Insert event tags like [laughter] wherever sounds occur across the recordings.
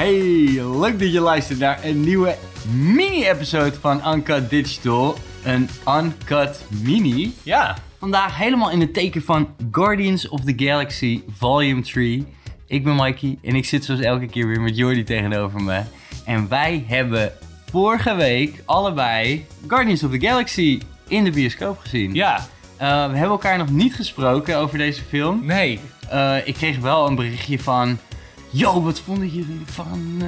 Hey, leuk dat je luistert naar een nieuwe mini-episode van Uncut Digital. Een Uncut Mini. Ja. Vandaag helemaal in het teken van Guardians of the Galaxy Volume 3. Ik ben Mikey en ik zit zoals elke keer weer met Jordi tegenover me. En wij hebben vorige week allebei Guardians of the Galaxy in de bioscoop gezien. Ja. Uh, we hebben elkaar nog niet gesproken over deze film. Nee. Uh, ik kreeg wel een berichtje van... Yo, wat vonden jullie ervan?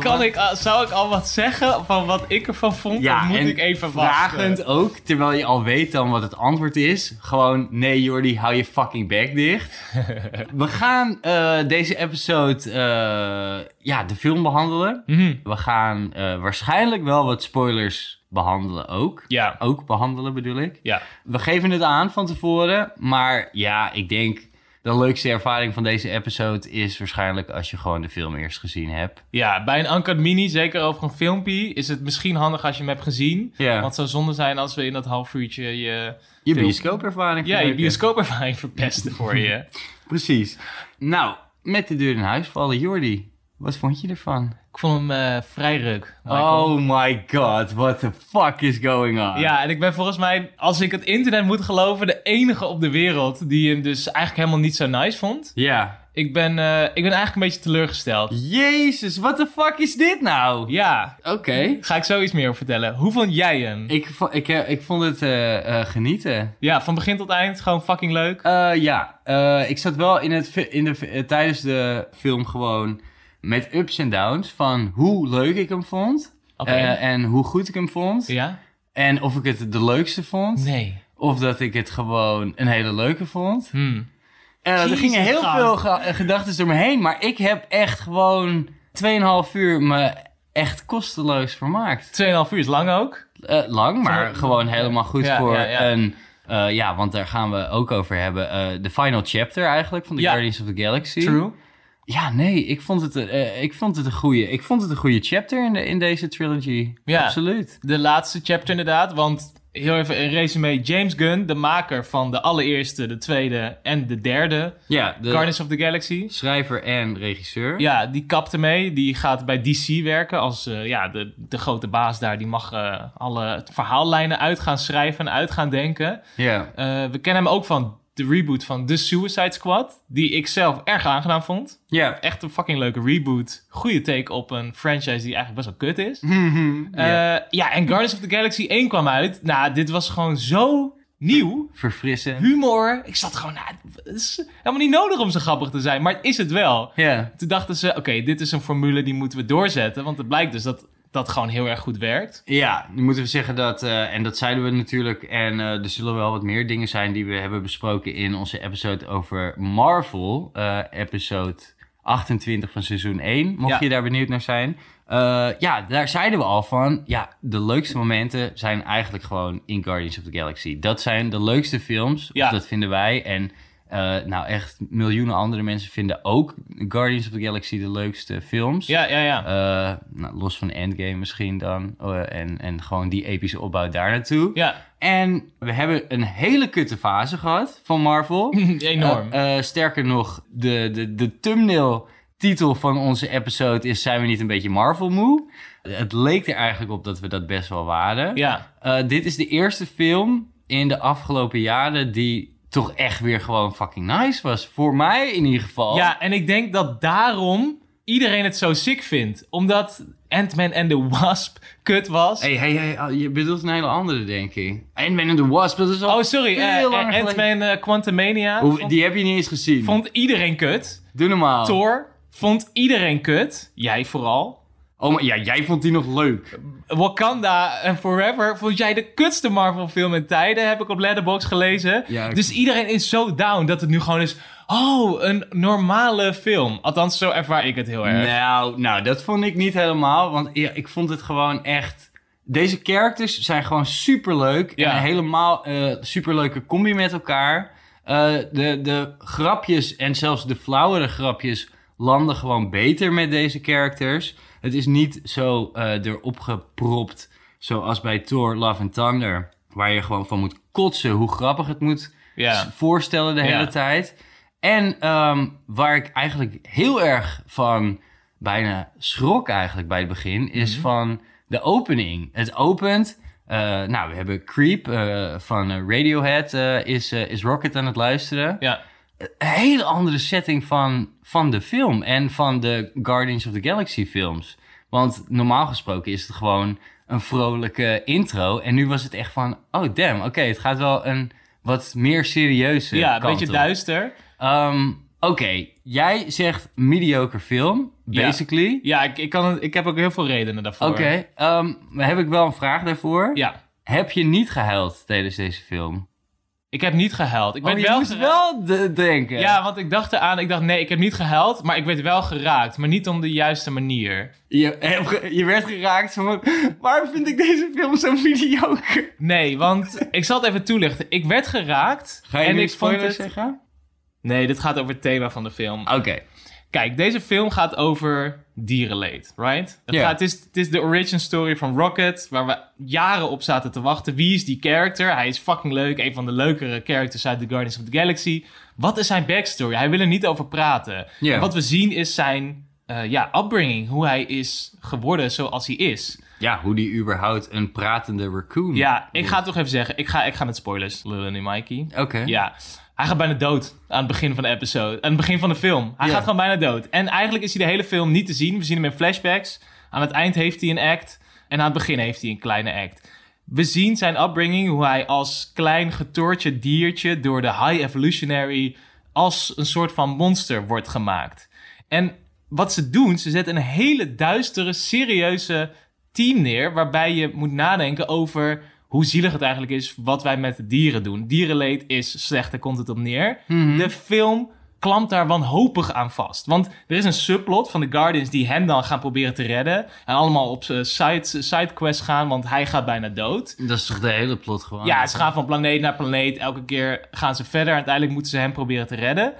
Kan ik, zou ik al wat zeggen van wat ik ervan vond? Ja, of moet en ik even vragend wachten? ook, terwijl je al weet dan wat het antwoord is. Gewoon, nee Jordi, hou je fucking bek dicht. [laughs] We gaan uh, deze episode, uh, ja, de film behandelen. Mm -hmm. We gaan uh, waarschijnlijk wel wat spoilers behandelen ook. Ja. Ook behandelen bedoel ik. Ja. We geven het aan van tevoren, maar ja, ik denk... De leukste ervaring van deze episode is waarschijnlijk als je gewoon de film eerst gezien hebt. Ja, bij een Uncut Mini, zeker over een filmpje, is het misschien handig als je hem hebt gezien. Ja. Want het zou zonde zijn als we in dat half uurtje je... Je bioscoopervaring Ja, je bioscoopervaring verpesten [laughs] voor je. Precies. Nou, met de deur in huis vallen. Jordi, wat vond je ervan? Ik vond hem uh, vrij ruk. Michael. Oh my god, what the fuck is going on? Ja, en ik ben volgens mij, als ik het internet moet geloven, de enige op de wereld die hem dus eigenlijk helemaal niet zo nice vond. Ja. Ik ben, uh, ik ben eigenlijk een beetje teleurgesteld. Jezus, what the fuck is dit nou? Ja. Oké. Okay. Ga ik zo iets meer over vertellen. Hoe vond jij hem? Ik, ik, ik, ik vond het uh, genieten. Ja, van begin tot eind gewoon fucking leuk. ja, ik zat wel in het, in de, tijdens de film gewoon met ups en downs van hoe leuk ik hem vond. Okay. Uh, en hoe goed ik hem vond. Ja? En of ik het de leukste vond. Nee. Of dat ik het gewoon een hele leuke vond. Hmm. Uh, er gingen heel God. veel ge gedachten door me heen. Maar ik heb echt gewoon 2,5 uur me echt kosteloos vermaakt. 2,5 uur is lang ook. Uh, lang, maar Zo, gewoon helemaal goed ja, voor ja, ja. een... Ja, want daar gaan we ook over hebben. De final chapter eigenlijk van The Guardians of the Galaxy. True. Ja, nee, ik vond het, uh, ik vond het een goede, ik vond het een goede chapter in, de, in deze trilogy. Ja, absoluut. De laatste chapter inderdaad, want heel even een resume. James Gunn, de maker van de allereerste, de tweede en de derde ja, de Guardians of the Galaxy. Schrijver en regisseur. Ja, die kapte mee. Die gaat bij DC werken als uh, ja, de, de grote baas daar. Die mag uh, alle verhaallijnen uit gaan schrijven en uit gaan denken. Ja. Uh, we kennen hem ook van de reboot van The Suicide Squad. Die ik zelf erg aangenaam vond. Ja. Echt een fucking leuke reboot. Goede take op een franchise die eigenlijk best wel kut is. Mm yeah. uh, ja, en Guardians of the Galaxy 1 kwam uit. Nou, dit was gewoon zo nieuw. Verfrissend. Humor. Ik zat gewoon, nou, het is helemaal niet nodig om zo grappig te zijn. Maar het is het wel. Ja. Yeah. Toen dachten ze, oké, okay, dit is een formule die moeten we doorzetten. Want het blijkt dus dat dat gewoon heel erg goed werkt. Ja, nu moeten we zeggen dat, uh, en dat zeiden we natuurlijk, en uh, er zullen wel wat meer dingen zijn die we hebben besproken in onze episode over Marvel, uh, episode 28 van seizoen 1, mocht Ja. je daar benieuwd naar zijn. ja, daar zeiden we al van, ja, de leukste momenten zijn eigenlijk gewoon in Guardians of the Galaxy. Dat zijn de leukste films, Ja. dat vinden wij, en uh, nou, echt miljoenen andere mensen vinden ook Guardians of the Galaxy de leukste films. Ja, ja, ja. Uh, nou, los van Endgame misschien dan. Uh, en, en gewoon die epische opbouw daar naartoe. Ja. En we hebben een hele kutte fase gehad van Marvel. [laughs] Enorm. Uh, sterker nog, de, de, de thumbnail titel van onze episode is... Zijn we niet een beetje Marvel moe? Het leek er eigenlijk op dat we dat best wel waren. Ja. dit is de eerste film in de afgelopen jaren die toch echt weer gewoon fucking nice was. Voor mij in ieder geval. Ja, en ik denk dat daarom iedereen het zo sick vindt. Omdat Ant-Man en the Wasp kut was. Hey, hey, hey, je bedoelt een hele andere, denk ik. Ant-Man and the Wasp, dat is al oh, sorry. Uh, Ant-Man uh, Quantumania. Hoe, vond, die heb je niet eens gezien. Vond iedereen kut. Doe normaal. Thor vond iedereen kut. Jij vooral. Oh, maar ja, jij vond die nog leuk. Wakanda en Forever vond jij de kutste Marvel film in tijden, heb ik op Letterboxd gelezen. Ja, ik... Dus iedereen is zo down dat het nu gewoon is, oh, een normale film. Althans, zo ervaar ik het heel erg. Nou, nou dat vond ik niet helemaal, want ja, ik vond het gewoon echt... Deze characters zijn gewoon superleuk Ja. en helemaal uh, superleuke combi met elkaar. Uh, de, de grapjes en zelfs de flauwere grapjes landen gewoon beter met deze characters. Het is niet zo uh, erop gepropt zoals bij Thor Love and Thunder. Waar je gewoon van moet kotsen hoe grappig het moet Ja. voorstellen de hele Ja. tijd. En um, waar ik eigenlijk heel erg van bijna schrok eigenlijk bij het begin, is Mhm. van de opening. Het opent. eh, nou, we hebben Creep eh, van eh, Radiohead eh, is, eh, is Rocket aan het luisteren. Ja. Een hele andere setting van, van de film en van de Guardians of the Galaxy films. Want normaal gesproken is het gewoon een vrolijke intro. En nu was het echt van, oh damn, oké, het gaat wel een wat meer serieuze Ja, een beetje op. duister. Ehm, Oké, jij zegt mediocre film, basically. Ja, ik, ik, kan, ik heb ook heel veel redenen daarvoor. Oké, ehm, maar heb ik wel een vraag daarvoor. Ja, Heb je niet gehuild tijdens deze film? Ik heb niet gehuild. Ik Oh, werd je wel moest wel denken. Ja, want ik dacht eraan, ik dacht nee, ik heb niet gehuild, maar ik werd wel geraakt, maar niet op de juiste manier. Je, ge- je werd geraakt van, waarom vind ik deze film zo mediocre? Nee, want ik zal het even toelichten. Ik werd geraakt Ga je en ik vond het. zeggen? Nee, dit gaat over het thema van de film. Oké. Kijk, deze film gaat over dierenleed, right? Het, gaat, het, is, het is de origin story van Rocket, waar we jaren op zaten te wachten. Wie is die character? Hij is fucking leuk, een van de leukere characters uit The Guardians of the Galaxy. Wat is zijn backstory? Hij wil er niet over praten. Wat we zien is zijn eh, ja, upbringing, hoe hij is geworden zoals hij is. Ja, hoe die überhaupt een pratende raccoon Ja, ik ga het toch even zeggen. Ik ga, ik ga met spoilers lullen nu, Mikey. Oké. Ja, hij gaat bijna dood aan het begin van de episode. Aan het begin van de film. Hij gaat gewoon bijna dood. En eigenlijk is hij de hele film niet te zien. We zien hem in flashbacks. Aan het eind heeft hij een act. En aan het begin heeft hij een kleine act. We zien zijn upbringing, hoe hij als klein getortje diertje door de High Evolutionary als een soort van monster wordt gemaakt. En wat ze doen, ze zetten een hele duistere, serieuze team neer, waarbij je moet nadenken over hoe zielig het eigenlijk is wat wij met dieren doen. Dierenleed is slecht, daar komt het op neer. Mhm. De film klampt daar wanhopig aan vast. Want er is een subplot van de Guardians die hen dan gaan proberen te redden. En allemaal op eh, side, sidequests gaan, want hij gaat bijna dood. Dat is toch de hele plot gewoon? Ja, ze gaan van planeet naar planeet. Elke keer gaan ze verder. Uiteindelijk moeten ze hem proberen te redden.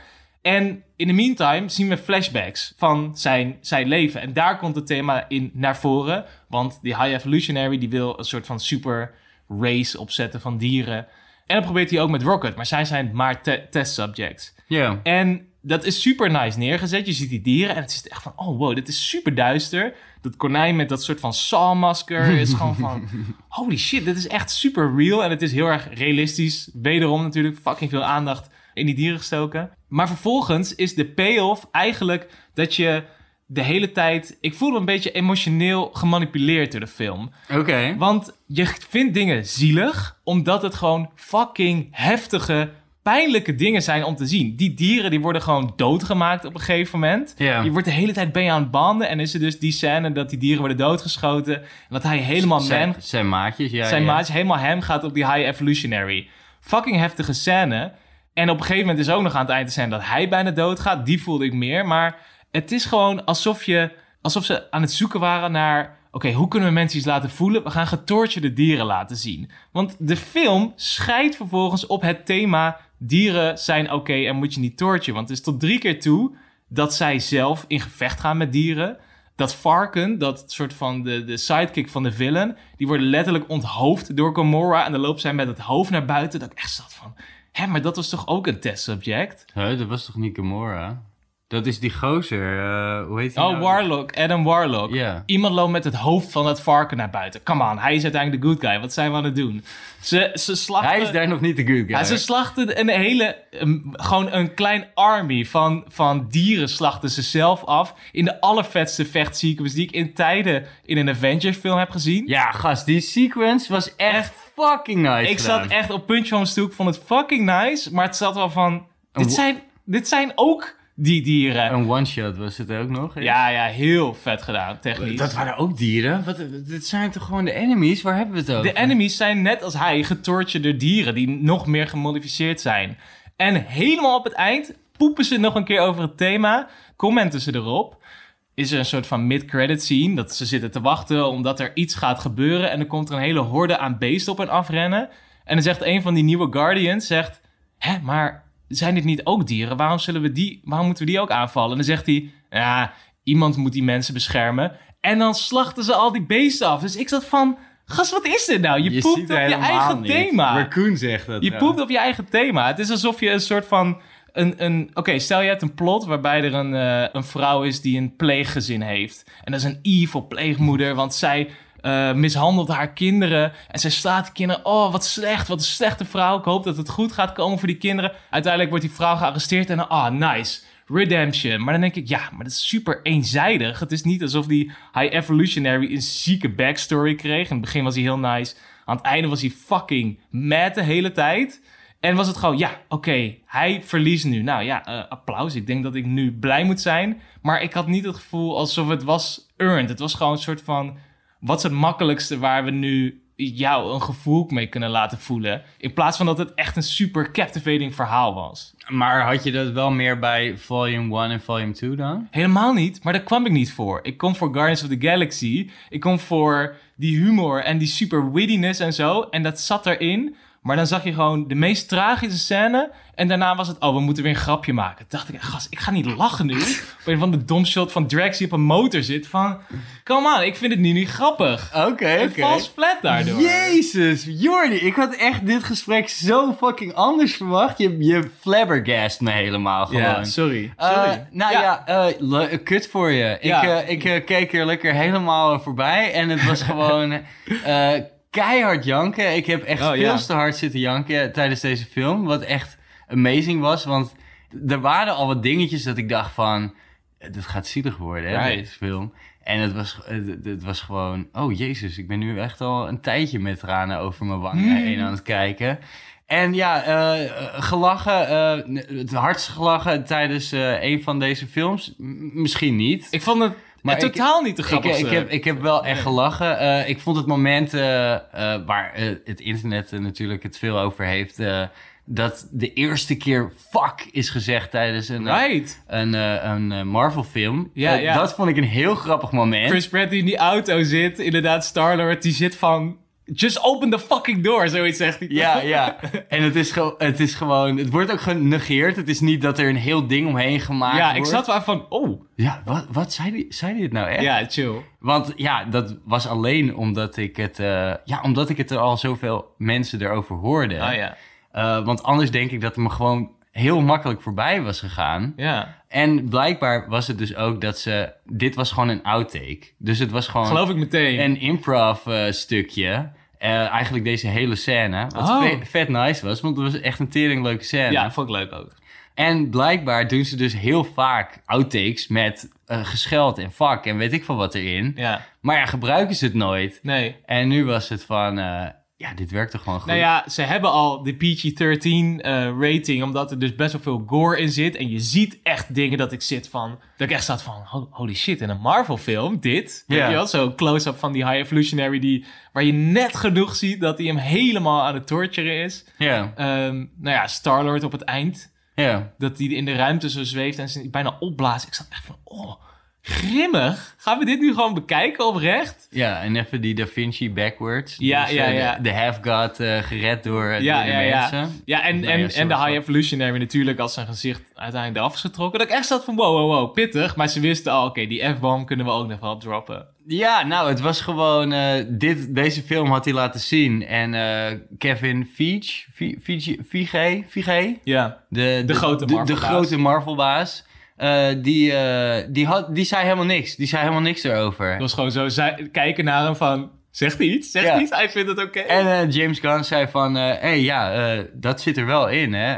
En in de meantime zien we flashbacks van zijn, zijn leven. En daar komt het thema in naar voren. Want die High Evolutionary die wil een soort van super race opzetten van dieren. En dat probeert hij ook met Rocket. Maar zij zijn maar te- test subjects. Ja. En dat is super nice neergezet. Je ziet die dieren en het is echt van... Oh wow, dit is super duister. Dat konijn met dat soort van Saw-masker is [laughs] gewoon van... Holy shit, dit is echt super real. En het is heel erg realistisch. Wederom natuurlijk fucking veel aandacht in die dieren gestoken. Maar vervolgens is de payoff eigenlijk dat je de hele tijd... Ik voel me een beetje emotioneel gemanipuleerd door de film. Oké. Want je vindt dingen zielig, omdat het gewoon fucking heftige, pijnlijke dingen zijn om te zien. Die dieren die worden gewoon doodgemaakt op een gegeven moment. Ja. Je wordt de hele tijd ben je aan het banden en is er dus die scène dat die dieren worden doodgeschoten. En dat hij helemaal zijn, man, zijn maatjes, ja. zijn ja. maatje helemaal hem gaat op die high evolutionary. Fucking heftige scène. En op een gegeven moment is ook nog aan het eind de scène dat hij bijna doodgaat. Die voelde ik meer. Maar het is gewoon alsof, je, alsof ze aan het zoeken waren naar... Oké, hoe kunnen we mensen iets laten voelen? We gaan getortureerde dieren laten zien. Want de film scheidt vervolgens op het thema... dieren zijn oké en moet je niet torturen. Want het is tot drie keer toe dat zij zelf in gevecht gaan met dieren... Dat Farken, dat soort van de, de sidekick van de villain, die wordt letterlijk onthoofd door Gamora. En dan loopt zij met het hoofd naar buiten. Dat ik echt zat van, hè, maar dat was toch ook een testsubject? Huh, dat was toch niet Gamora? Dat is die gozer, eh, hoe heet hij Oh, nou? Warlock, Adam Warlock. Iemand loopt met het hoofd van het varken naar buiten. Come on, hij is uiteindelijk de good guy. Wat zijn we aan het doen? Ze, ze slachten... Hij is daar nog niet de good guy. Ja, ze slachten een hele, um, gewoon een klein army van, van dieren slachten ze zelf af. In de allervetste vechtsequence die ik in tijden in een Avengers film heb gezien. Ja, gast, die sequence was echt fucking nice ik gedaan. zat echt op puntje van mijn stoel. Ik vond het fucking nice. Maar het zat wel van, dit zijn, dit zijn ook die dieren. Een one-shot was het ook nog eens? Ja, ja, heel vet gedaan, technisch. Dat waren ook dieren? Wat, dit zijn toch gewoon de enemies? Waar hebben we het over? De enemies zijn net als hij getortureerde dieren die nog meer gemodificeerd zijn. En helemaal op het eind poepen ze nog een keer over het thema, commenten ze erop. Is er een soort van mid-credit scene dat ze zitten te wachten omdat er iets gaat gebeuren en dan komt er een hele horde aan beesten op hen afrennen. En dan zegt een van die nieuwe Guardians, zegt, hè, maar zijn dit niet ook dieren? Waarom, zullen we die, waarom moeten we die ook aanvallen? En dan zegt hij, ja, iemand moet die mensen beschermen. En dan slachten ze al die beesten af. Dus ik zat van, gast, wat is dit nou? Je, poept op je eigen niet. thema. Raccoon zegt dat. Je ja. poept op je eigen thema. Het is alsof je een soort van een, een oké, stel je hebt een plot waarbij er een, eh, een vrouw is die een pleeggezin heeft. En dat is een evil pleegmoeder, want zij eh, mishandelt haar kinderen. En zij slaat de kinderen. Oh, wat slecht, wat een slechte vrouw. Ik hoop dat het goed gaat komen voor die kinderen. Uiteindelijk wordt die vrouw gearresteerd en ah, nice. Redemption. Maar dan denk ik, ja, maar dat is super eenzijdig. Het is niet alsof die High Evolutionary een zieke backstory kreeg. In het begin was hij heel nice. Aan het einde was hij fucking mad de hele tijd. En was het gewoon, ja, oké, hij verliest nu. Nou ja, eh, applaus. Ik denk dat ik nu blij moet zijn. Maar ik had niet het gevoel alsof het was earned. Het was gewoon een soort van, wat is het makkelijkste waar we nu jou een gevoel mee kunnen laten voelen. In plaats van dat het echt een super captivating verhaal was. Maar had je dat wel meer bij Volume 1 en Volume 2 dan? Helemaal niet, maar daar kwam ik niet voor. Ik kom voor Guardians of the Galaxy. Ik kom voor die humor en die super wittiness en zo. En dat zat erin. Maar dan zag je gewoon de meest tragische scène. En daarna was het, oh, we moeten weer een grapje maken. Toen dacht ik, gast, ik ga niet lachen nu. [laughs] van de domshot van Drax die op een motor zit. Van, come on, ik vind het nu niet grappig. Oké, oké. Het valt flat daardoor. Jezus, Jordi, ik had echt dit gesprek zo fucking anders verwacht. Je, je flabbergast me helemaal gewoon. Ja, sorry. Eh, sorry. nou ja, eh, le- kut voor je. Ja. Ik, eh, ik eh, keek er lekker helemaal voorbij en het was [laughs] gewoon eh, keihard janken. Ik heb echt Oh, veel ja. te hard zitten janken tijdens deze film, wat echt amazing was. Want er waren al wat dingetjes dat ik dacht van, dit gaat zielig worden, hè, Right. deze film. En het was, het, het was gewoon, oh jezus, ik ben nu echt al een tijdje met tranen over mijn wangen Hmm. heen aan het kijken. En ja, eh, gelachen, eh, het hardst gelachen tijdens eh, een van deze films. M- misschien niet. Ik vond het Maar eh, ik- totaal niet de Ik, grappigste. ik, heb, ik heb wel echt gelachen. Eh, ik vond het moment eh, eh, waar eh, het internet eh, natuurlijk het veel over heeft... eh, dat de eerste keer fuck is gezegd tijdens een, eh, Right. een, eh, een eh, Marvel-film. Ja, Eh, ja. Dat vond ik een heel grappig moment. Chris Pratt die in die auto zit, inderdaad, Star-Lord, die zit van... Just open the fucking door, zoiets zegt hij. Ja, ja. [laughs] En het is, gewoon, het is gewoon... Het wordt ook genegeerd. Het is niet dat er een heel ding omheen gemaakt Ja, wordt. ik zat wel van, oh, Ja, wat, wat zei die, zei die het nou echt? ja, chill. Want ja, dat was alleen omdat ik het... eh, ja, omdat ik het er al zoveel mensen erover hoorde. Ah ja, Eh, want anders denk ik dat het me gewoon heel makkelijk voorbij was gegaan. ja. En blijkbaar was het dus ook dat ze... Dit was gewoon een outtake. Dus het was gewoon Geloof ik meteen. een improv eh, stukje. Eh, eigenlijk deze hele scène. Wat Oh. ve- vet nice was, want het was echt een teringleuke scène. Ja, vond ik leuk ook. En blijkbaar doen ze dus heel vaak outtakes met eh, gescheld en fuck en weet ik veel wat erin. Ja, Maar ja, gebruiken ze het nooit. nee. En nu was het van, ja, dit werkt toch gewoon goed. Nou ja, ze hebben al de PG-13 eh, rating, omdat er dus best wel veel gore in zit. En je ziet echt dingen dat ik zit van... Dat ik echt zat van, ho- holy shit, in een Marvel-film, dit. Weet Ja. je wel? Zo'n close-up van die High Evolutionary, die, waar je net genoeg ziet dat hij hem helemaal aan het torturen is. Ja, Ehm, nou ja, Star-Lord op het eind. ja. Dat hij in de ruimte zo zweeft en ze bijna opblaast. Ik zat echt van, oh, grimmig. Gaan we dit nu gewoon bekijken oprecht? Ja, en even die Da Vinci backwards. Ja, Dus, ja, eh, ja. De, de half-god eh, gered door, Ja, de ja, ja. mensen. Ja, en, Nee, en, ja, en soort de. High Evolutionary natuurlijk als zijn gezicht uiteindelijk eraf is getrokken. Dat ik echt zat van wow, wow, wow, pittig. Maar ze wisten al, oké, die F-bomb kunnen we ook nog wel droppen. Ja, nou, het was gewoon... eh, dit, deze film had hij laten zien. En Kevin Feige, Fe- Feige, Feige, Feige, Ja, de, de, grote de, de Marvelbaas. grote Marvelbaas, eh, die, eh, die, had, die zei helemaal niks. Die zei helemaal niks erover. het was gewoon zo kijken naar hem van, zegt hij iets? Zegt Ja. hij iets? Hij vindt het oké. En eh, James Gunn zei van, hé hey, ja, dat zit er wel in, hè.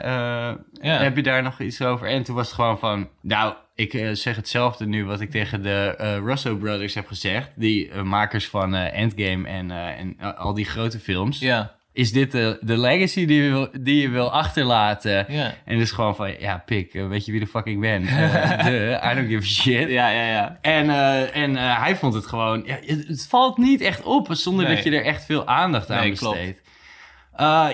Ja. Heb je daar nog iets over? En toen was het gewoon van, nou, ik zeg hetzelfde nu wat ik tegen de Russo Brothers heb gezegd. Die makers van Endgame en, en al die grote films. Ja, Is dit de, de legacy die je, wil, die je wil achterlaten? ja. En dus gewoon van, ja, pik, eh, weet je wie de fuck ik ben? [laughs] Eh, de, I don't give a shit. Ja, ja, ja. En, eh, en hij vond het gewoon... Ja, het, het valt niet echt op zonder Nee. dat je er echt veel aandacht aan Nee, besteedt.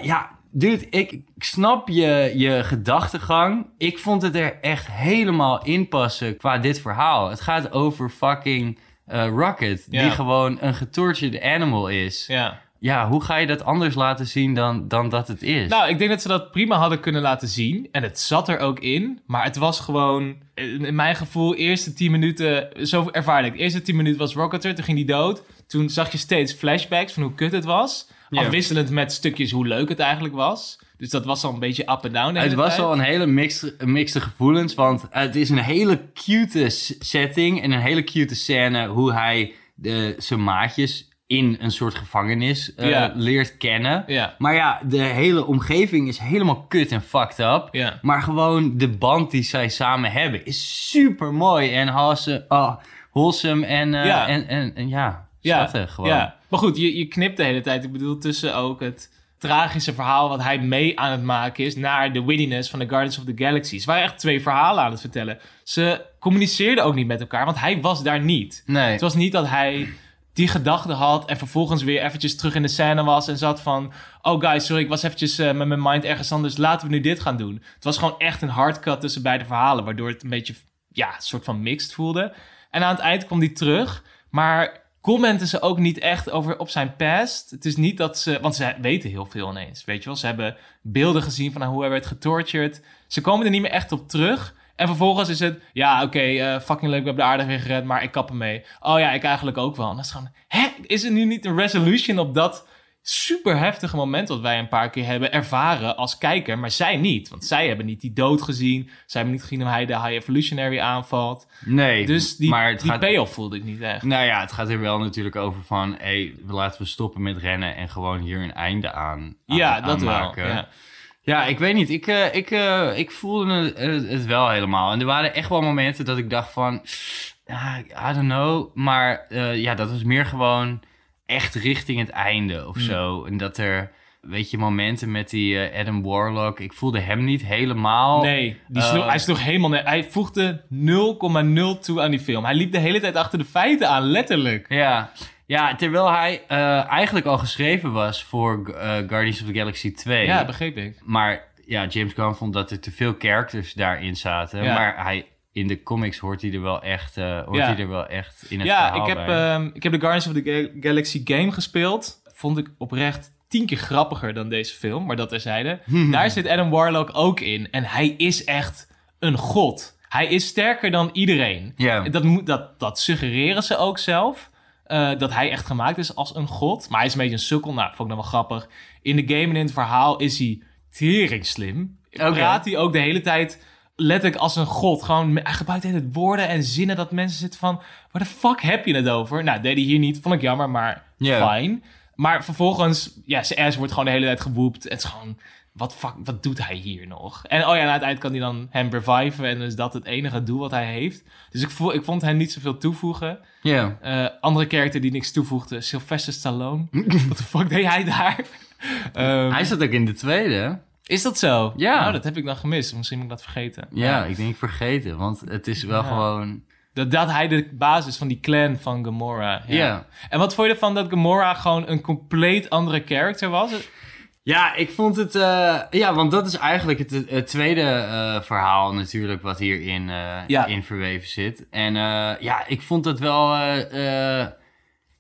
Ja, dude, ik, ik snap je, je gedachtegang. Ik vond het er echt helemaal in passen qua dit verhaal. Het gaat over fucking Rocket, Ja. die gewoon een getortured animal is. Ja. Ja. hoe ga je dat anders laten zien dan, dan dat het is? Nou, ik denk dat ze dat prima hadden kunnen laten zien. En het zat er ook in. Maar het was gewoon, in mijn gevoel, eerste 10 minuten. Zo ervaarde ik. De eerste 10 minuten was Rocket er, toen ging hij dood. Toen zag je steeds flashbacks van hoe kut het was. Ja. Afwisselend met stukjes hoe leuk het eigenlijk was. Dus dat was al een beetje up en down. Het was tijd. al een hele mixed, mixte gevoelens, want het is een hele cute setting en een hele cute scène hoe hij de, zijn maatjes in een soort gevangenis eh, Ja. leert kennen. Ja, Maar ja, de hele omgeving is helemaal kut en fucked up. ja. Maar gewoon de band die zij samen hebben is super mooi en wholesome, oh, wholesome en, eh, Ja. en, en, en ja, schattig gewoon. Ja, maar goed, je, je knipt de hele tijd. Ik bedoel, tussen ook het tragische verhaal wat hij mee aan het maken is... naar de wittiness van de Guardians of the Galaxy. Ze waren echt twee verhalen aan het vertellen. Ze communiceerden ook niet met elkaar, want hij was daar niet. Nee. Het was niet dat hij die gedachte had en vervolgens weer eventjes terug in de scène was en zat van... Oh guys, sorry, ik was eventjes eh, met mijn mind ergens anders. Laten we nu dit gaan doen. Het was gewoon echt een hardcut tussen beide verhalen, waardoor het een beetje, ja, soort van mixed voelde. En aan het eind kwam die terug, maar commenten ze ook niet echt over op zijn past. Het is niet dat ze, want ze weten heel veel ineens, weet je wel. Ze hebben beelden gezien van hoe hij werd getortured. Ze komen er niet meer echt op terug. En vervolgens is het, ja, oké, eh, fucking leuk, we hebben de aarde weer gered, maar ik kap hem mee. Oh ja, ik eigenlijk ook wel. En dat is gewoon, hè, is er nu niet een resolution op dat super heftige moment wat wij een paar keer hebben ervaren als kijker, maar zij niet. Want zij hebben niet die dood gezien. Zij hebben niet gezien hoe hij de High Evolutionary aanvalt. Nee, Dus die, maar het die gaat, payoff voelde ik niet echt. Nou ja, het gaat er wel natuurlijk over van... Hey, laten we stoppen met rennen en gewoon hier een einde aan, aan ja, dat aan wel. maken. Ja. Ja, ik weet niet. Ik, eh, ik, eh, ik voelde het, het, wel helemaal. En er waren echt wel momenten dat ik dacht van... ah, I don't know. Maar eh, ja, dat was meer gewoon echt richting het einde of Hmm. zo. En dat er, weet je, momenten met die eh, Adam Warlock... Ik voelde hem niet helemaal... Nee, die Eh, sloeg, hij sloeg helemaal Hij voegde 0,0 toe aan die film. Hij liep de hele tijd achter de feiten aan, letterlijk. Ja, ja terwijl hij eh, eigenlijk al geschreven was voor eh, Guardians of the Galaxy 2. Ja, begreep ik. Maar ja, James Gunn vond dat er te veel characters daarin zaten. Ja. Maar hij, in de comics hoort hij er wel echt, eh, hoort Ja. hij er wel echt in het Ja, verhaal ik heb, bij. ehm, ik heb de Guardians of the Ga- Galaxy game gespeeld. Vond ik oprecht tien keer grappiger dan deze film, maar dat terzijde. [laughs] Daar zit Adam Warlock ook in. En hij is echt een god. Hij is sterker dan iedereen. ja. Dat, moet, dat, dat suggereren ze ook zelf. Eh, dat hij echt gemaakt is als een god. Maar hij is een beetje een sukkel. Nou, vond ik dan wel grappig. In de game en in het verhaal is hij tering slim. Oké. Praat hij ook de hele tijd letterlijk als een god. Gewoon, hij gebruikt tijd woorden en zinnen dat mensen zitten van... Waar de fuck heb je het over? Nou, deed hij hier niet. Vond ik jammer, maar Ja. fine. Maar vervolgens, ja, zijn ass wordt gewoon de hele tijd gewoept. Het is gewoon, wat, fuck, wat doet hij hier nog? En oh ja, na het eind kan hij dan hem reviven. En is dat het enige doel wat hij heeft. Dus ik, voel, ik vond hem niet zoveel toevoegen. ja. Eh, andere character die niks toevoegde, Sylvester Stallone. [laughs] Wat de fuck deed hij daar? Ehm, Hij zat ook in de tweede. Is dat zo? Ja. Nou, dat heb ik dan gemist. Misschien moet ik dat vergeten. Ja, ik denk vergeten. Want het is wel Ja. gewoon... Dat, dat hij de basis van die clan van Gamora. Ja. Ja. En wat vond je ervan dat Gamora gewoon een compleet andere character was? Ja, ik vond het... eh, ja, want dat is eigenlijk het, het tweede eh, verhaal natuurlijk wat hierin eh, Ja. in verweven zit. En ja, ik vond het wel...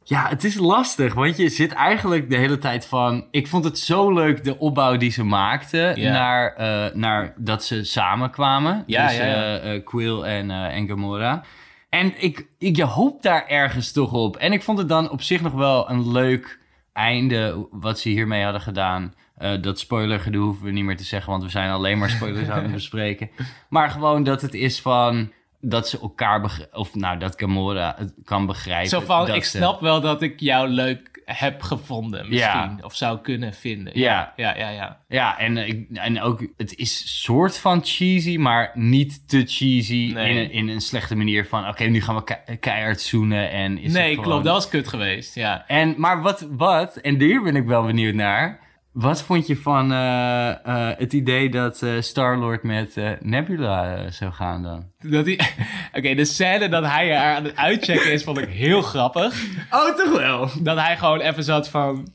ja, het is lastig, want je zit eigenlijk de hele tijd van... Ik vond het zo leuk, de opbouw die ze maakten... Ja. Naar, naar dat ze samenkwamen. Ja, dus ja, Quill en, en Gamora. En ik, ik je hoopt daar ergens toch op. En ik vond het dan op zich nog wel een leuk einde wat ze hiermee hadden gedaan. Eh, dat spoilergedoe hoeven we niet meer te zeggen, want we zijn alleen maar spoilers aan het [laughs] bespreken. Maar gewoon dat het is van dat ze elkaar begrijpen, of nou dat Gamora het kan begrijpen. Zo van, ik snap wel dat ik jou leuk heb gevonden misschien. Ja. Of zou kunnen vinden. Ja. Ja, ja, ja. Ja, en, ik- en ook, het is soort van cheesy, maar niet te cheesy Nee. in, een, in een slechte manier van, oké, nu gaan we ke- keihard zoenen en is nee, gewoon... klopt. Dat was kut geweest. Ja. En, maar wat, wat, en hier ben ik wel benieuwd naar. Wat vond je van eh, eh, het idee dat eh, Star-Lord met Nebula zou gaan dan? Dat hij... [laughs] Oké, de scène dat hij haar aan het uitchecken is, vond ik heel grappig. Oh, toch wel? Dat hij gewoon even zat van...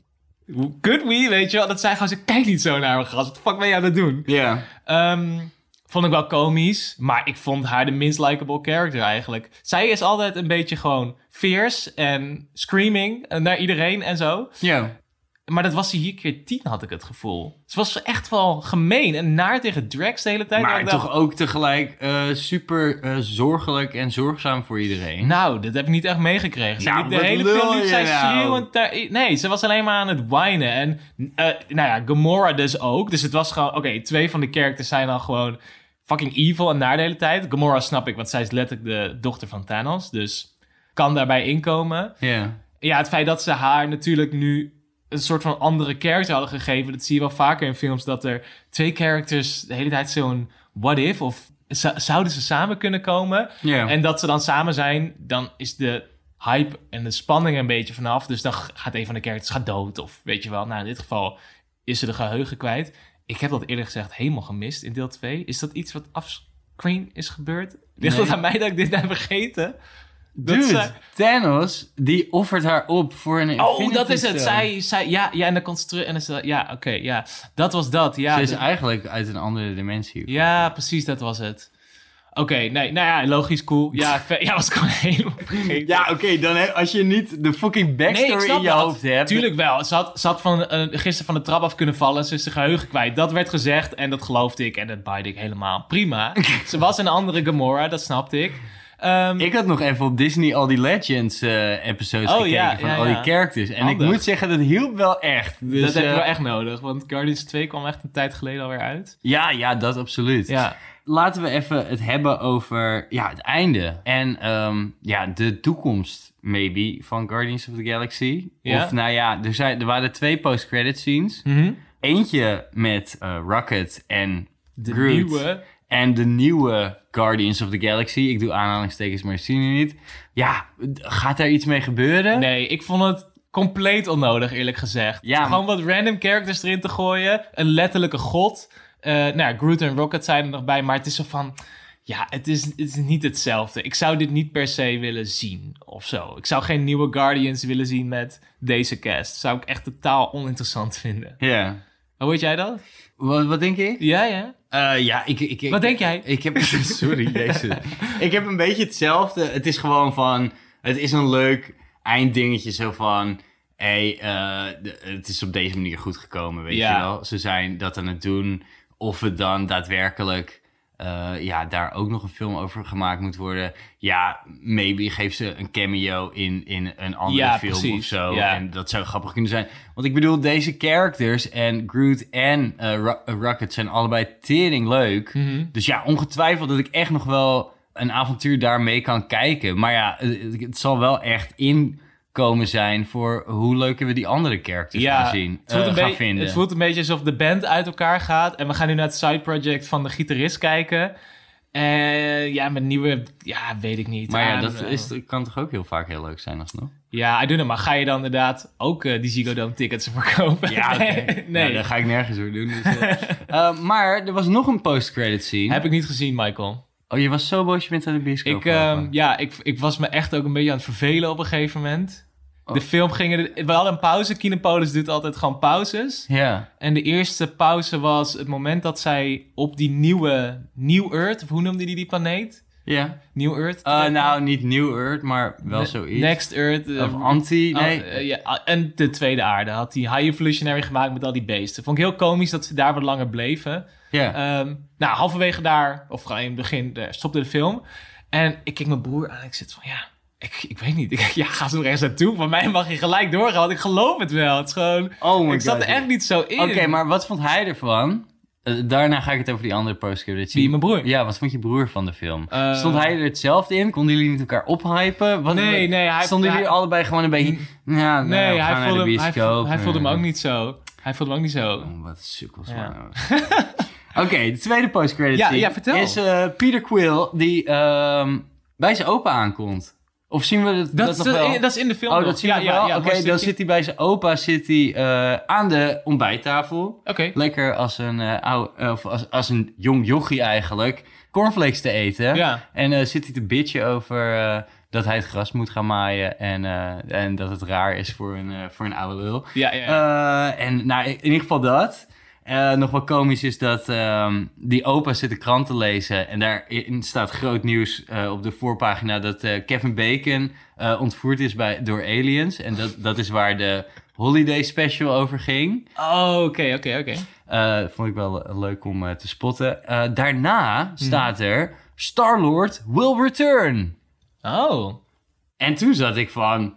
Could we? Weet je wel? Dat zij gewoon ze kijk niet zo naar me, gast. Wat de fuck ben je aan het doen? Ja. Ehm, vond ik wel komisch, maar ik vond haar de minst likable character eigenlijk. Zij is altijd een beetje gewoon fierce en screaming naar iedereen en zo. Ja. Maar dat was hij hier keer tien, had ik het gevoel. Ze was echt wel gemeen en naar tegen Drax de hele tijd. Maar dacht, toch ook tegelijk eh, super eh, zorgelijk en zorgzaam voor iedereen. Nou, dat heb ik niet echt meegekregen. Ze Nou, de hele film liep zij nou? schreeuwend Nee, ze was alleen maar aan het whinen. En eh, nou ja, Gamora dus ook. Dus het was gewoon... Oké, twee van de characters zijn dan gewoon fucking evil en naar de hele tijd. Gamora snap ik, want zij is letterlijk de dochter van Thanos. Dus kan daarbij inkomen. Ja. Ja, het feit dat ze haar natuurlijk nu een soort van andere character hadden gegeven... dat zie je wel vaker in films, dat er twee characters de hele tijd zo'n what if... of zou- zouden ze samen kunnen komen... En dat ze dan samen zijn, dan is de hype en de spanning een beetje vanaf. Dus dan gaat een van de characters gaat dood. Of weet je wel, nou in dit geval is ze de geheugen kwijt. Ik heb dat eerlijk gezegd helemaal gemist in deel 2. Is dat iets wat offscreen is gebeurd? Ligt Nee. dat aan mij dat ik dit heb vergeten? Dude, zij- Thanos, die offert haar op voor een Oh, Infinity dat is het. Stone. Zij, zij, ja, ja, en dan komt ze terug en dan dat, ja, oké, ja. Dat was dat, ja. Ze is eigenlijk uit een andere dimensie. ja, precies, dat was het. Oké, nee, nou ja, logisch, cool. Ja, [laughs] ja was gewoon helemaal vergeten. Ja, oké, dan he- als je niet de fucking backstory in je hoofd hebt. Tuurlijk wel. Ze had, ze had van, eh, gisteren van de trap af kunnen vallen. Ze is de geheugen kwijt. Dat werd gezegd en dat geloofde ik. En dat baaide ik helemaal. Prima. [laughs] ze was een andere Gamora, dat snapte ik. Ehm, Ik had nog even op Disney al die Legends eh, episodes Oh, gekeken ja, van ja, al die characters. En Handig. ik moet zeggen, dat hielp wel echt. Dus, dat heb je eh, wel echt nodig. Want Guardians 2 kwam echt een tijd geleden alweer uit. Ja, ja, dat absoluut. Ja. Laten we even het hebben over ja, het einde. En ehm, ja, de toekomst, maybe, van Guardians of the Galaxy. Ja. Of nou ja, er, zijn, er waren twee post-credit scenes. Mhm. Eentje met eh, Rocket en De Groot. nieuwe. En de nieuwe Guardians of the Galaxy. Ik doe aanhalingstekens, maar zie je niet. Ja, gaat daar iets mee gebeuren? Nee, ik vond het compleet onnodig, eerlijk gezegd. Ja. Gewoon wat random characters erin te gooien. Een letterlijke god. Eh nou ja, Groot en Rocket zijn er nog bij. Maar het is zo van... Ja, het is, het is niet hetzelfde. Ik zou dit niet per se willen zien of zo. Ik zou geen nieuwe Guardians willen zien met deze cast. Zou ik echt totaal oninteressant vinden. Ja. Hoe weet jij dat? Wat, wat denk je? Ja, ja. Eh, ja, ik, ik, ik- Wat denk jij? Ik heb, [laughs] sorry, jezus. [laughs] ik heb een beetje hetzelfde. Het is gewoon van, het is een leuk einddingetje zo van, hey, eh, de- het is op deze manier goed gekomen, weet Ja. je wel. Ze zijn dat aan het doen. Of het dan daadwerkelijk, eh, ja, daar ook nog een film over gemaakt moet worden. Ja, maybe geeft ze een cameo in, in een andere Ja, film of zo. Ja. En dat zou grappig kunnen zijn. Want ik bedoel, deze characters en Groot en Ro- eh, Rocket zijn allebei tering leuk. Mhm. Dus ja, ongetwijfeld dat ik echt nog wel een avontuur daarmee kan kijken. Maar ja, het, het zal wel echt inkomen zijn voor hoe leuk we die andere characters gaan zien. Het voelt, eh, een gaan beetje- vinden. het voelt een beetje alsof de band uit elkaar gaat. En we gaan nu naar het side project van de gitarist kijken. En ja, met nieuwe... Ja, weet ik niet. maar ja, Ah, dat eh, is, kan toch ook heel vaak heel leuk zijn alsnog? Ja, I don't know. Maar ga je dan inderdaad ook die Ziggo Dome tickets verkopen? Ja, [laughs] nee. Nou, dat ga ik nergens voor doen. Dus, [laughs] maar er was nog een post-credit scene. Heb ik niet gezien, Michael. Oh, je was zo boos je bent aan de bioscoop Ik, ehm, ja, ik, ik was me echt ook een beetje aan het vervelen op een gegeven moment. Oh. De film ging... er- We hadden een pauze. Kinopolis doet altijd gewoon pauzes. Ja. En de eerste pauze was het moment dat zij op die nieuwe New Earth, of hoe noemde die die planeet? Ja. New Earth? Eh, nou, niet New Earth, maar wel Ne- zoiets. Next Earth. eh, Of anti, ah, nee. eh, ja, ah, en de tweede aarde had hij High Evolutionary gemaakt met al die beesten. Vond ik heel komisch dat ze daar wat langer bleven. ja. Ehm, nou, halverwege daar, of gewoon in het begin, stopte de film. En ik keek mijn broer aan en ik zit van, ja, ik, ik weet niet. [laughs] Ik, ja, ga zo ergens naartoe. Van mij mag je gelijk doorgaan, want ik geloof het wel. Het is gewoon, oh my ik zat God. er echt niet zo in. Oké, maar wat vond hij ervan? Eh, daarna ga ik het over die andere post-credit zien. Wie, mijn broer? Ja, wat vond je broer van de film? Eh, Stond hij er hetzelfde in? Konden jullie niet elkaar ophypen? Wat, Nee, nee, hij- Stonden jullie hij- allebei gewoon een beetje... Ja, nou, Nee, hij voelde, de hem, hij, voelde, hij voelde me Eh, ook niet zo. Hij voelde me ook niet zo. Oh, wat sukkels. Ja. man. [laughs] Oké, de tweede post-credit Ja, ja, vertel. is eh, Peter Quill die ehm, bij zijn opa aankomt. Of zien we dat, Dat, dat is, nog wel? in, dat is in de film Oh, nog. dat zien we ja, wel? Ja, ja, Oké, dan zit hij bij zijn opa zit hij, eh, aan de ontbijttafel. Oké. Lekker als een, eh, of als, als een jong jochie eigenlijk. Cornflakes te eten. Ja. En zit hij te bitchen over dat hij het gras moet gaan maaien. En, en dat het raar is voor een, voor een oude lul. Ja, ja, ja. En nou, in ieder geval dat. Eh, nog wel komisch is dat ehm, die opa zit de krant te lezen. En daarin staat groot nieuws eh, op de voorpagina dat eh, Kevin Bacon ontvoerd is bij, door aliens. En dat, dat is waar de Holiday Special over ging. Oh, oké, oké, oké. Vond ik wel leuk om te spotten. Daarna Mhm. staat er Star-Lord will return. Oh. En toen zat ik van,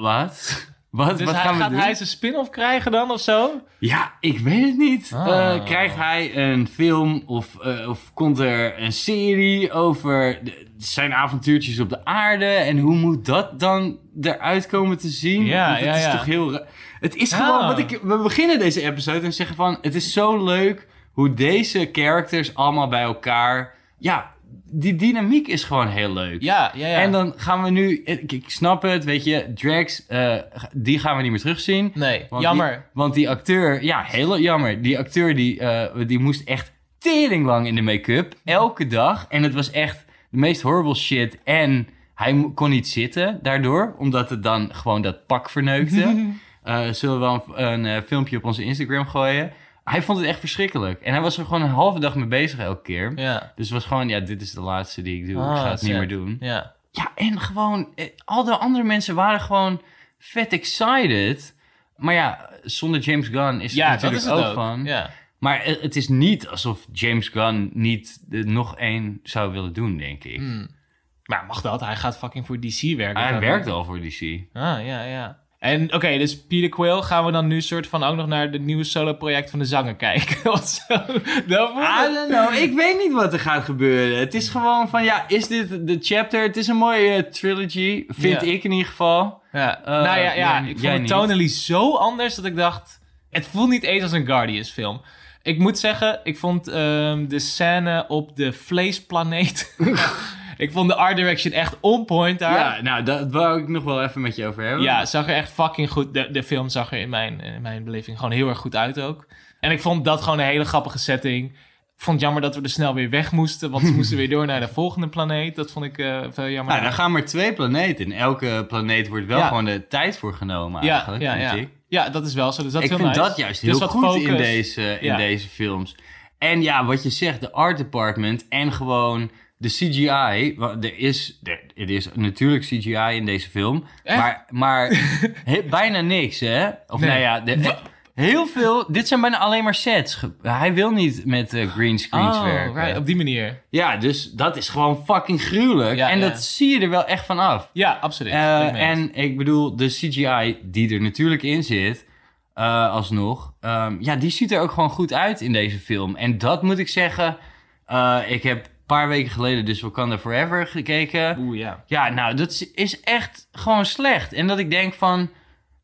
wat? Wat, Dus wat hij, gaan we gaat doen? hij zijn spin-off krijgen dan of zo? Ja, ik weet het niet. Ah. Eh, krijgt hij een film of, eh, of komt er een serie over de- zijn avontuurtjes op de aarde? En hoe moet dat dan eruit komen te zien? Ja, Want het ja, is ja. toch heel... Het is Ah. gewoon wat ik... We beginnen deze episode en zeggen van... Het is zo leuk hoe deze characters allemaal bij elkaar... Ja, die dynamiek is gewoon heel leuk. Ja, ja, ja. En dan gaan we nu... Ik, ik snap het, weet je. Drax, eh, die gaan we niet meer terugzien. Nee, Want jammer. Die, want die acteur, ja, heel jammer. Die acteur die, eh, die moest echt tering lang in de make-up. Elke dag. En het was echt de meest horrible shit. En hij kon niet zitten daardoor. Omdat het dan gewoon dat pak verneukte. [laughs] Eh, zullen we wel een, een eh, filmpje op onze Instagram gooien. Hij vond het echt verschrikkelijk. En hij was er gewoon een halve dag mee bezig elke keer. Ja. Dus het was gewoon, ja, dit is de laatste die ik doe. ik Ah, ga het niet meer doen. Ja. Ja, en gewoon, eh, al de andere mensen waren gewoon vet excited. Maar ja, zonder James Gunn is Ja, dat natuurlijk is het ook, ook. van. Ja. Maar eh, het is niet alsof James Gunn niet er nog één zou willen doen, denk ik. Hmm. Maar mag dat? Hij gaat fucking voor DC werken. Hij dan. werkt al voor DC. Ah, ja, ja. En oké, dus Peter Quill gaan we dan nu soort van ook nog naar de nieuwe solo-project van de zanger kijken [laughs] of zo. Dat I don't know. Ik weet niet wat er gaat gebeuren. Het is gewoon van, ja, is dit de chapter? Het is een mooie eh, trilogy, vind Ja. ik in ieder geval. Ja, Eh, nou ja, ja ik vond het niet. tonally zo anders dat ik dacht... Het voelt niet eens als een Guardians film. Ik moet zeggen, ik vond ehm, de scène op de vleesplaneet... [laughs] [laughs] ik vond de art direction echt on point daar. Ja, nou, dat wou ik nog wel even met je over hebben. Ja, het zag er echt fucking goed. De, de film zag er in mijn, in mijn beleving gewoon heel erg goed uit ook. En ik vond dat gewoon een hele grappige setting. Ik vond het jammer dat we er snel weer weg moesten, want ze [laughs] moesten weer door naar de volgende planeet. Dat vond ik eh, veel jammer. Nou, dan gaan maar twee planeten. En elke planeet wordt wel Ja. gewoon de tijd voor genomen ja, eigenlijk, ja, ja. ik. ja, dat is wel zo. Dus dat ik vind nice. dat juist Dus heel wat goed focus. in, deze, in Ja. deze films. En ja, wat je zegt, de art department en gewoon de CGI. Er is, er, is natuurlijk CGI in deze film. Echt? Maar, maar [laughs] he- bijna niks, hè? Of Nee. nou ja, de- heel veel. Dit zijn bijna alleen maar sets. Hij wil niet met eh, green screens Oh, werken. right, op die manier. Ja, dus dat is gewoon fucking gruwelijk. Ja, en ja. dat zie je er wel echt van af. Ja, absoluut. Eh, en ik bedoel, de CGI die er natuurlijk in zit, eh, alsnog, ehm, ja, die ziet er ook gewoon goed uit in deze film. En dat moet ik zeggen, ik heb paar weken geleden dus Wakanda Forever gekeken. Oeh, ja. Ja, nou, dat is- echt gewoon slecht. En dat ik denk van,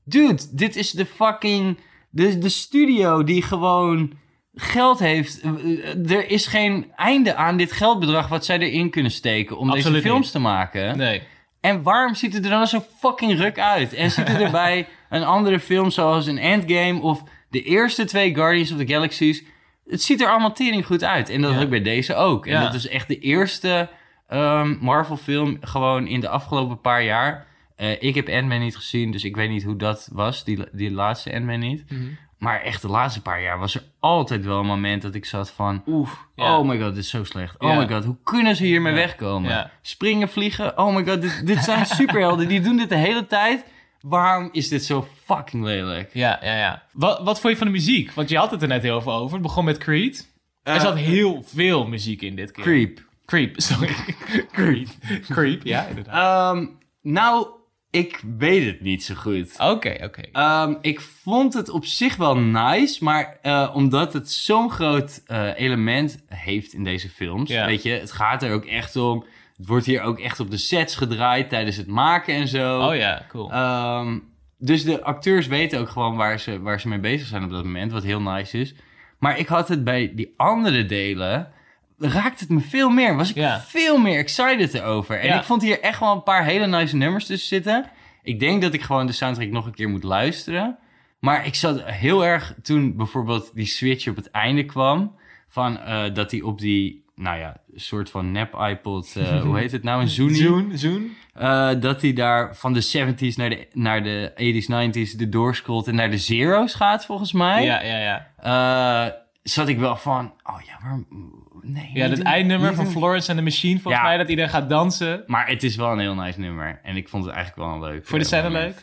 dude, dit is de fucking, de, de studio die gewoon geld heeft. Eh, eh, Er is geen einde aan dit geldbedrag wat zij erin kunnen steken om Absoluut deze films niet. te maken. Nee. En waarom ziet het er dan zo fucking ruk uit? En ziet het er [laughs] bij een andere film zoals een Endgame of de eerste twee Guardians of the Galaxies... Het ziet er allemaal tering goed uit. En dat Ja. had ik bij deze ook. En Ja. dat is echt de eerste ehm, Marvel film gewoon in de afgelopen paar jaar. Eh, ik heb Ant-Man niet gezien, dus ik weet niet hoe dat was, die, die laatste Ant-Man niet. Mhm. Maar echt de laatste paar jaar was er altijd wel een moment dat ik zat van... Ja. Oh my god, dit is zo slecht. Oh my god, hoe kunnen ze hiermee wegkomen? Springen, vliegen. Oh my god, dit, dit zijn [laughs] superhelden. Die doen dit de hele tijd. Waarom is dit zo fucking lelijk? Ja, ja, ja. Wat, wat vond je van de muziek? Want je had het er net heel veel over. Het begon met Creed. er Eh, zat heel veel muziek in dit keer. Creep. Creep, sorry. [laughs] Creep. Creep, ja, inderdaad. Ehm, nou, ik weet het niet zo goed. Oké, oké. Ehm, ik vond het op zich wel nice, maar eh, omdat het zo'n groot eh, element heeft in deze films, weet je, het gaat er ook echt om. Het wordt hier ook echt op de sets gedraaid tijdens het maken en zo. Oh ja, cool. Ehm, dus de acteurs weten ook gewoon waar ze, waar ze mee bezig zijn op dat moment, wat heel nice is. Maar ik had het bij die andere delen, raakte het me veel meer. Was ik Ja. veel meer excited erover. En Ja. ik vond hier echt wel een paar hele nice nummers tussen zitten. Ik denk dat ik gewoon de soundtrack nog een keer moet luisteren. Maar ik zat heel erg toen bijvoorbeeld die switch op het einde kwam. Van eh, dat hij op die, nou ja, soort van nep iPod, eh, hoe [laughs] heet het nou? Een Zoonie. Zoen, zoen. Eh, dat hij daar van de 70s naar de, naar de 80s, 90s de doorscrollt en naar de zeros gaat, volgens mij. Ja, ja, ja. Eh, zat ik wel van, oh ja, waarom... Nee. Ja, doen, eindnummer van doen. Florence and the Machine, volgens Ja. mij, dat iedereen gaat dansen. Maar het is wel een heel nice nummer. En ik vond het eigenlijk wel een leuk. Voor de scène leuk?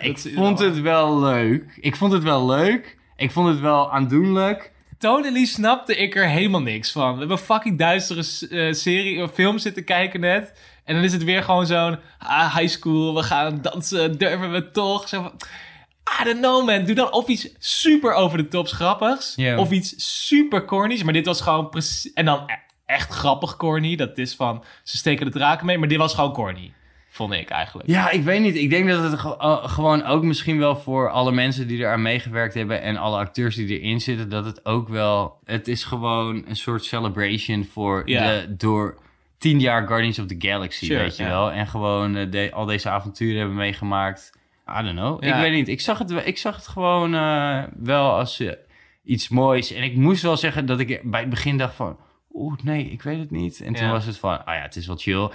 Ik Dat vond het wel leuk. Ik vond het wel leuk. Ik vond het wel aandoenlijk. Tonally snapte ik er helemaal niks van. We hebben een fucking duistere eh, serie of film zitten kijken net. En dan is het weer gewoon zo'n ah, high school, we gaan dansen, durven we toch? Zo van, I don't know man, doe dan of iets super over de top grappigs. Of iets super cornies. Maar dit was gewoon precies... En dan e- echt grappig corny. Dat is van, ze steken de draken mee. Maar dit was gewoon corny. Vond ik eigenlijk. Ja, ik weet niet. Ik denk dat het ge- eh, gewoon ook misschien wel voor alle mensen die eraan meegewerkt hebben en alle acteurs die erin zitten, dat het ook wel. Het is gewoon een soort celebration voor Ja. de door tien jaar Guardians of the Galaxy, Sure, weet je ja. wel. En gewoon eh, de, al deze avonturen hebben meegemaakt. I don't know. Ja. Ik weet niet. Ik zag het, ik zag het gewoon eh, wel als iets moois. En ik moest wel zeggen dat ik bij het begin dacht van, oeh, nee, ik weet het niet. En toen was het van, ah ja, het is wel chill.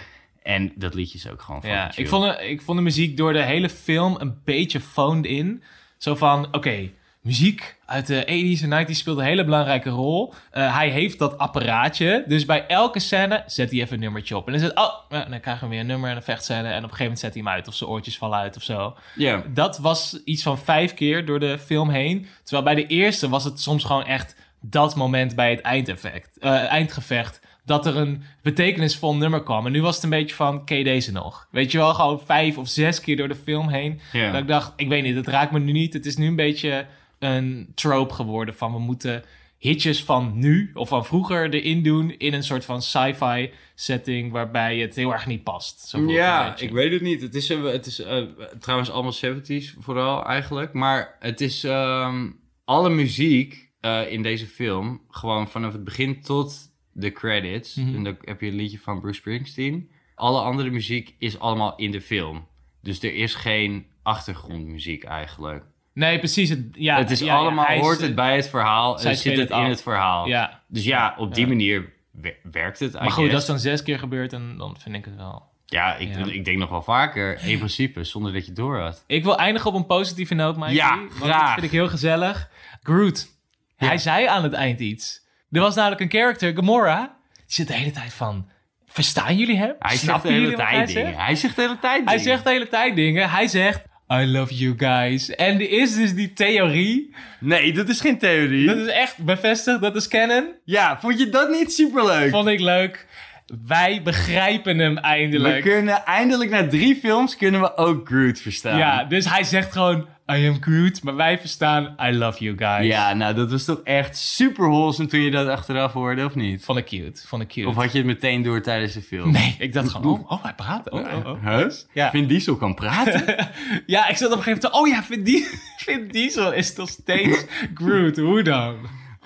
En dat liedje is ook gewoon van Ja, ik vond, de, ik vond de muziek door de hele film een beetje phoned in. Zo van, oké, muziek uit de 80s en 90s speelt een hele belangrijke rol. Eh, hij heeft dat apparaatje. Dus bij elke scène zet hij even een nummertje op. En dan is het, oh, dan krijgen we weer een nummer en een vechtscène. En op een gegeven moment zet hij hem uit of zijn oortjes vallen uit of zo. Ja. Dat was iets van vijf keer door de film heen. Terwijl bij de eerste was het soms gewoon echt dat moment bij het eindeffect, eh, eindgevecht. Dat er een betekenisvol nummer kwam. En nu was het een beetje van, ken je deze nog? Weet je wel, gewoon vijf of zes keer door de film heen. Dat ik dacht, ik weet niet, het raakt me nu niet. Het is nu een beetje een trope geworden van we moeten hitjes van nu of van vroeger erin doen in een soort van sci-fi setting waarbij het heel erg niet past. Zo Ja, ik weet het niet. Het is, het is eh, trouwens allemaal 70s vooral eigenlijk. Maar het is ehm, alle muziek eh, in deze film, gewoon vanaf het begin tot de credits. Mhm. En dan heb je een liedje van Bruce Springsteen. Alle andere muziek is allemaal in de film. Dus er is geen achtergrondmuziek eigenlijk. Nee, precies. Het, ja, het is ja, ja, allemaal, is- hoort het bij het verhaal. en zit het in af. het verhaal. Ja, Dus ja, op die manier wer- werkt het maar eigenlijk. goed, als het dan zes keer gebeurt, dan, dan vind ik het wel. Ja, ik, Ja. ik denk nog wel vaker. In principe, zonder dat je het door had. Ik wil eindigen op een positieve noot, Mikey. Ja, want. Dat vind ik heel gezellig. Groot. Hij zei aan het eind iets. Er was namelijk een character, Gamora. Die zit de hele tijd van... Verstaan jullie hem? Hij zegt de hele tijd hij dingen. zegt? Hij zegt de hele tijd Hij dingen. zegt de hele tijd dingen. Hij zegt... I love you guys. En er is dus die theorie. Nee, dat is geen theorie. Dat is echt bevestigd. Dat is canon. Ja, vond je dat niet superleuk? Vond ik leuk. Wij begrijpen hem We eindelijk. kunnen eindelijk na drie films kunnen we ook Groot verstaan. Ja, dus hij zegt gewoon... I am Groot. Maar wij verstaan... I love you guys. Ja, nou dat was toch echt super wholesome toen je dat achteraf hoorde, of niet? Vond ik cute. Vond ik cute. Of had je het meteen door tijdens de film? Nee, ik dacht gewoon, oh, oh hij praat. Oh, oh, oh. Huh? Ja. Vin Diesel kan praten? [laughs] Ja, ik zat op een gegeven moment, oh ja, Vin, Die- [laughs] Vin Diesel is nog steeds [laughs] Groot. Hoe dan?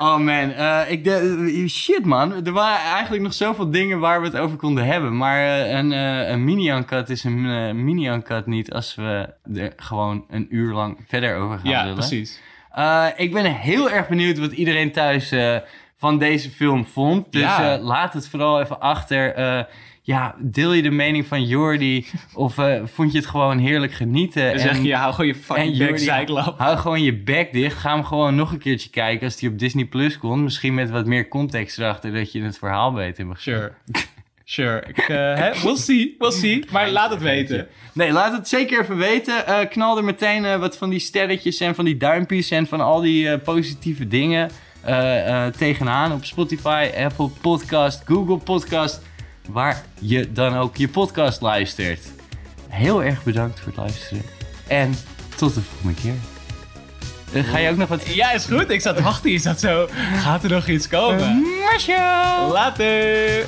Oh man, eh, ik de, shit man. Er waren eigenlijk nog zoveel dingen waar we het over konden hebben. Maar eh, een, eh, een mini-uncut is een mini-uncut niet als we er gewoon een uur lang verder over gaan Ja, lullen. precies. Ik ben heel erg benieuwd wat iedereen thuis van deze film vond. Dus Ja. laat het vooral even achter. Ja, deel je de mening van Jordi? of eh, vond je het gewoon heerlijk genieten? Dan zeg je, hou gewoon je fucking bek zeiklap. Hou gewoon je bek dicht. Ga hem gewoon nog een keertje kijken als die op Disney Plus komt. Misschien met wat meer context erachter, dat je het verhaal beter begrijpt. Sure. Sure. Ik, eh? We'll see, we'll see. Maar laat het weten. Nee, laat het zeker even weten. Eh, knal er meteen wat van die sterretjes en van die duimpjes en van al die positieve dingen tegenaan op Spotify, Apple Podcast, Google Podcast, waar je dan ook je podcast luistert. Heel erg bedankt voor het luisteren en tot de volgende keer. Eh, ga je ook nog wat... Ja, is goed. Ik zat te wachten. Je zat zo, gaat er nog iets komen? Marshall! Later.